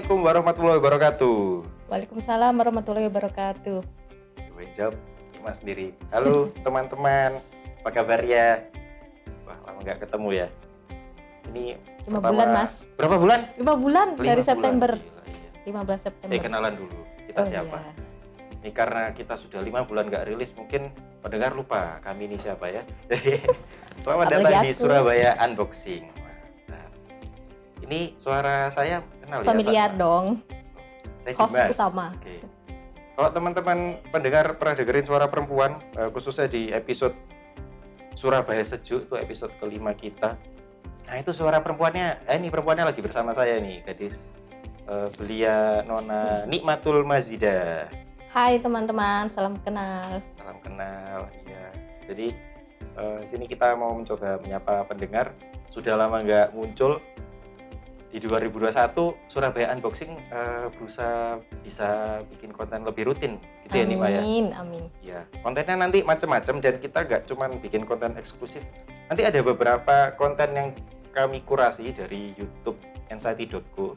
Assalamualaikum warahmatullahi wabarakatuh. Waalaikumsalam warahmatullahi wabarakatuh. Gue jawab Mas sendiri. Halo teman-teman, apa kabar ya? Wah lama nggak ketemu ya. Ini Lima pertama- bulan mas. Berapa bulan? Lima bulan Lima dari bulan. September. Iya. 15 September. Eh kenalan dulu. Kita Oh, siapa? iya. Ini karena kita sudah lima bulan nggak rilis, mungkin pendengar lupa kami ini siapa ya. Selamat Apalagi datang di aku. Surabaya Unboxing. Ini suara saya kenal ya? Familiar Sa- dong. Saya host Dimas. utama. Oke. Kalau teman-teman pendengar pernah dengerin suara perempuan, eh, khususnya di episode Surabaya Sejuk, itu episode kelima kita. Nah itu suara perempuannya, eh, ini perempuannya lagi bersama saya nih, gadis eh, belia Nona Nikmatul Mazida. Hai teman-teman, salam kenal. Salam kenal, ya. Jadi eh, sini kita mau mencoba menyapa pendengar. Sudah lama nggak muncul di 2021 Surabaya Unboxing eh, berusaha bisa bikin konten lebih rutin, gitu ya nih Pak ya. Amin, amin. Ya, kontennya nanti macam-macam dan kita nggak cuma bikin konten eksklusif. Nanti ada beberapa konten yang kami kurasi dari YouTube Anxiety.co.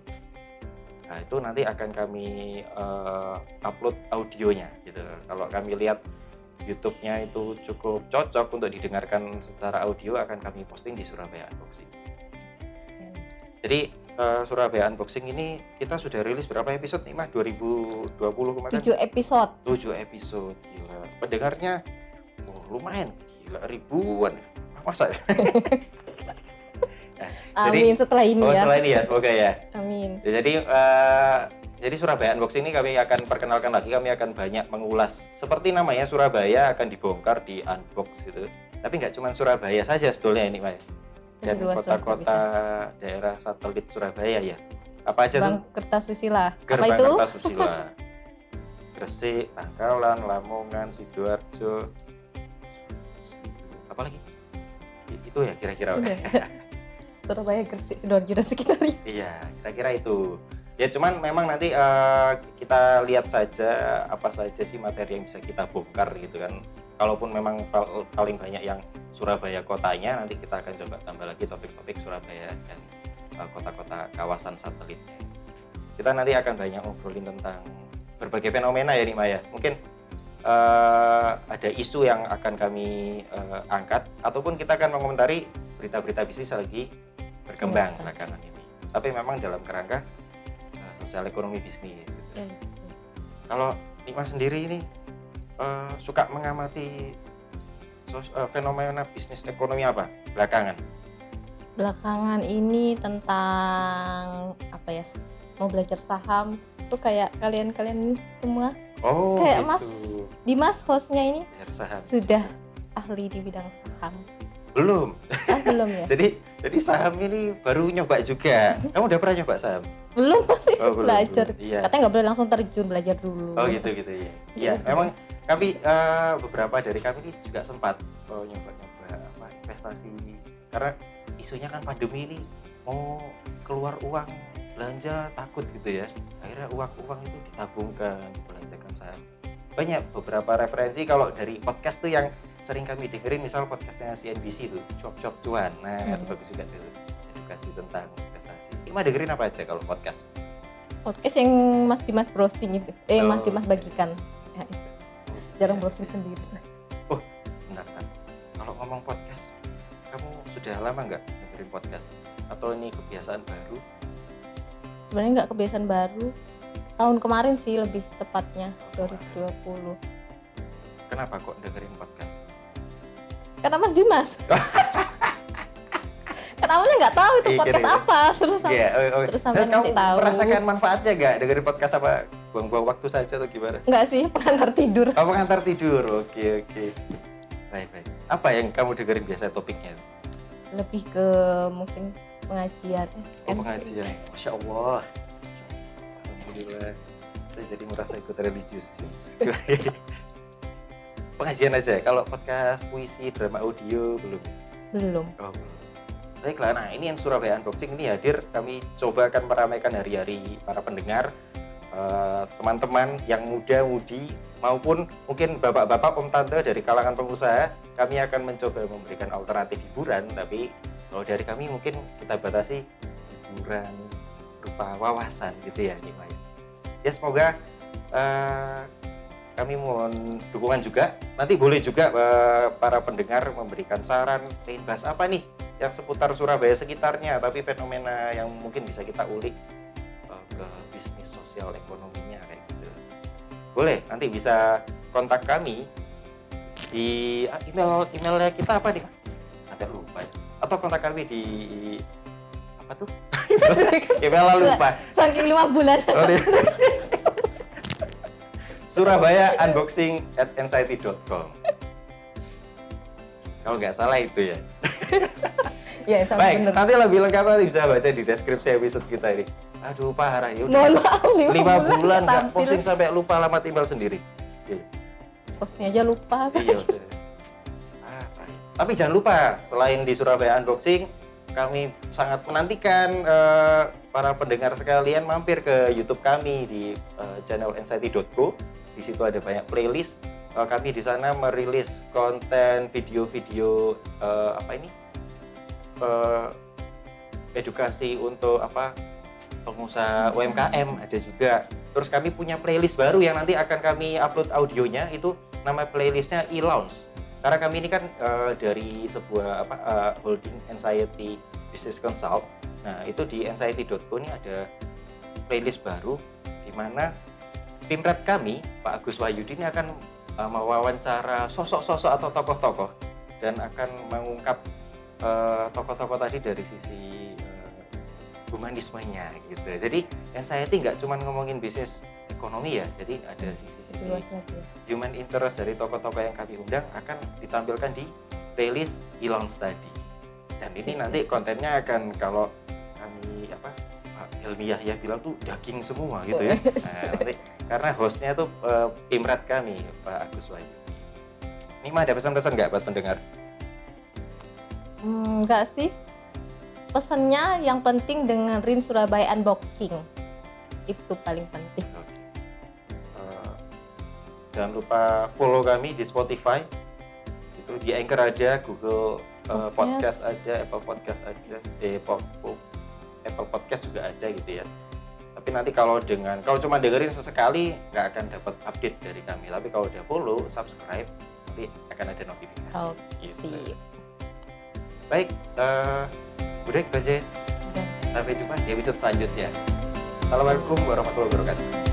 Nah, itu nanti akan kami eh, upload audionya gitu. Kalau kami lihat YouTube-nya itu cukup cocok untuk didengarkan secara audio akan kami posting di Surabaya Unboxing. Jadi eh, Surabaya Unboxing ini kita sudah rilis berapa episode nih Mah? 2020 kemarin? 7 episode. 7 episode gila pendengarnya oh, lumayan gila ribuan masa ya? Jadi- Amin setelah ini oh ya. setelah ini ya semoga ya Amin. Ya, jadi eh, jadi Surabaya Unboxing ini kami akan perkenalkan lagi kami akan banyak mengulas seperti namanya Surabaya akan dibongkar di unbox gitu tapi nggak cuma Surabaya saja sebetulnya ini Maya dan kota-kota daerah satelit Surabaya ya? Apa aja Bang tuh? Kertasusila. Apa Gerbang itu? Kertasusila Gresik, Tangkalan, Lamongan, Sidoarjo. Apa lagi? Itu ya kira-kira. Surabaya, Gresik, Sidoarjo dan sekitarnya. iya kira-kira itu. Ya cuman memang nanti eh, kita lihat saja apa saja sih materi yang bisa kita bongkar gitu kan kalaupun memang pal- paling banyak yang Surabaya kotanya nanti kita akan coba tambah lagi topik-topik Surabaya dan eh, kota-kota kawasan satelitnya kita nanti akan banyak ngobrolin tentang berbagai fenomena ya nih Maya mungkin eh, ada isu yang akan kami eh, angkat ataupun kita akan mengomentari berita-berita bisnis lagi berkembang betul. belakangan ini tapi memang dalam kerangka eh, sosial ekonomi bisnis gitu. Ya, kalau Nima sendiri ini eh, suka mengamati sos- eh, fenomena bisnis ekonomi apa belakangan Belakangan ini tentang apa ya? Mau belajar saham tuh kayak kalian-kalian semua. oh Kayak gitu. Mas Dimas hostnya ini Belajar saham sudah ahli di bidang saham. belum Ah, belum ya? jadi jadi saham ini baru nyoba juga kamu udah pernah nyoba saham Belum masih Oh, belum, belajar. belum. iya Katanya nggak boleh langsung terjun, belajar dulu. Oh gitu gitu ya. Iya, Gitu. memang kami eh, beberapa dari kami ini juga sempat oh, nyoba-nyoba apa investasi karena isunya kan pandemi ini mau keluar uang belanja takut gitu ya. Akhirnya uang-uang itu ditabungkan, dibelanjakan saham. Banyak beberapa referensi kalau dari podcast tuh yang sering kami dengerin misal podcastnya CNBC itu cuap-cuap cuan. Nah, Hmm. itu bagus juga tuh edukasi tentang investasi. Ima dengerin apa aja kalau podcast? Podcast yang Mas Dimas browsing itu. Eh, Mas Oh. Dimas bagikan. Ya, itu. Jarang browsing sendiri. soalnya. Sebentar, Tan. Kalau ngomong podcast, kamu sudah lama nggak dengerin podcast? Atau ini kebiasaan baru? Sebenarnya nggak kebiasaan baru. Tahun kemarin sih lebih tepatnya 2020. Kenapa kok dengerin podcast? Kata Mas Dimas. kan awalnya nggak tahu itu Iya, podcast kira-kira. apa terus sama- Iya, oh, oh. terus sampai ngasih tahu. merasakan manfaatnya nggak dengerin podcast apa? Buang-buang waktu saja atau gimana? nggak sih pengantar tidur Kamu ngantar tidur, oke oke. Baik baik. Apa yang kamu dengerin biasa topiknya? lebih ke mungkin pengajian Oh pengajian. Masya Allah. Alhamdulillah. Saya jadi merasa ikut religius. pengajian aja. Kalau podcast puisi, drama audio belum. belum Oh, belum. Baiklah, nah ini yang Surabaya Unboxing ini hadir, kami coba akan meramaikan hari-hari para pendengar, eh, teman-teman yang muda-mudi, maupun mungkin bapak-bapak, om tante dari kalangan pengusaha, kami akan mencoba memberikan alternatif hiburan, tapi kalau dari kami mungkin kita batasi hiburan berupa wawasan gitu ya Nima ya. Ya semoga eh, kami mohon dukungan juga. Nanti boleh juga eh, para pendengar memberikan saran pengen bahas apa nih yang seputar Surabaya sekitarnya, tapi fenomena yang mungkin bisa kita ulik eh, ke bisnis sosial ekonominya kayak gitu. Boleh, nanti bisa kontak kami di ah, email emailnya kita apa nih? Sampai lupa. ya. Atau kontak kami di apa tuh? email lupa. Saking lima bulan. Oh, Surabaya unboxing at anxiety.com Kalau nggak salah itu ya. ya, Baik, bener. nanti lebih lengkap nanti bisa baca di deskripsi episode kita ini. Aduh, parah ya udah. Mohon maaf lima, Lima bulan nggak tampil. posting sampai lupa alamat email sendiri. Posting aja lupa. Iya. Ah. Tapi jangan lupa, selain di Surabaya Unboxing, kami sangat menantikan eh, para pendengar sekalian mampir ke YouTube kami di eh, channel anxiety.co. Di situ ada banyak playlist. Eh, kami di sana merilis konten video-video eh, apa ini? Eh, edukasi untuk apa? Pengusaha UMKM ada juga. Terus kami punya playlist baru yang nanti akan kami upload audionya itu nama playlistnya e-lounge karena kami ini kan eh, dari sebuah apa eh, holding anxiety business consult nah itu di anxiety.co ini ada playlist baru di mana pimret kami Pak Agus Wahyudi ini akan eh, mewawancara sosok-sosok atau tokoh-tokoh dan akan mengungkap tokoh-tokoh tadi dari sisi humanismenya gitu jadi anxiety nggak cuma ngomongin bisnis ekonomi ya jadi ada sisi-sisi ya. human interest dari tokoh-tokoh yang kami undang akan ditampilkan di playlist e-lounge tadi. Dan ini Sip, nanti sip. kontennya akan kalau kami apa Pak Helmi Yahya bilang tuh daging semua gitu ya. Nah, nanti, karena hostnya tuh eh, pimret kami Pak Agus Wahyu. Ini mah ada pesan-pesan nggak buat pendengar? Hmm, enggak sih. Pesannya yang penting dengerin Surabaya Unboxing. Itu paling penting. Eh, jangan lupa follow kami di Spotify. Itu di Anchor aja, Google eh, Podcast. Podcast aja, Apple Podcast aja, eh, po- Apple Podcast juga ada gitu ya. Tapi nanti kalau dengan kalau cuma dengerin sesekali nggak akan dapat update dari kami. Tapi kalau udah follow, subscribe, nanti akan ada notifikasi. Oh, gitu. Baik, eh udah itu aja. Sudah. Sampai jumpa di episode selanjutnya. Assalamualaikum warahmatullahi wabarakatuh.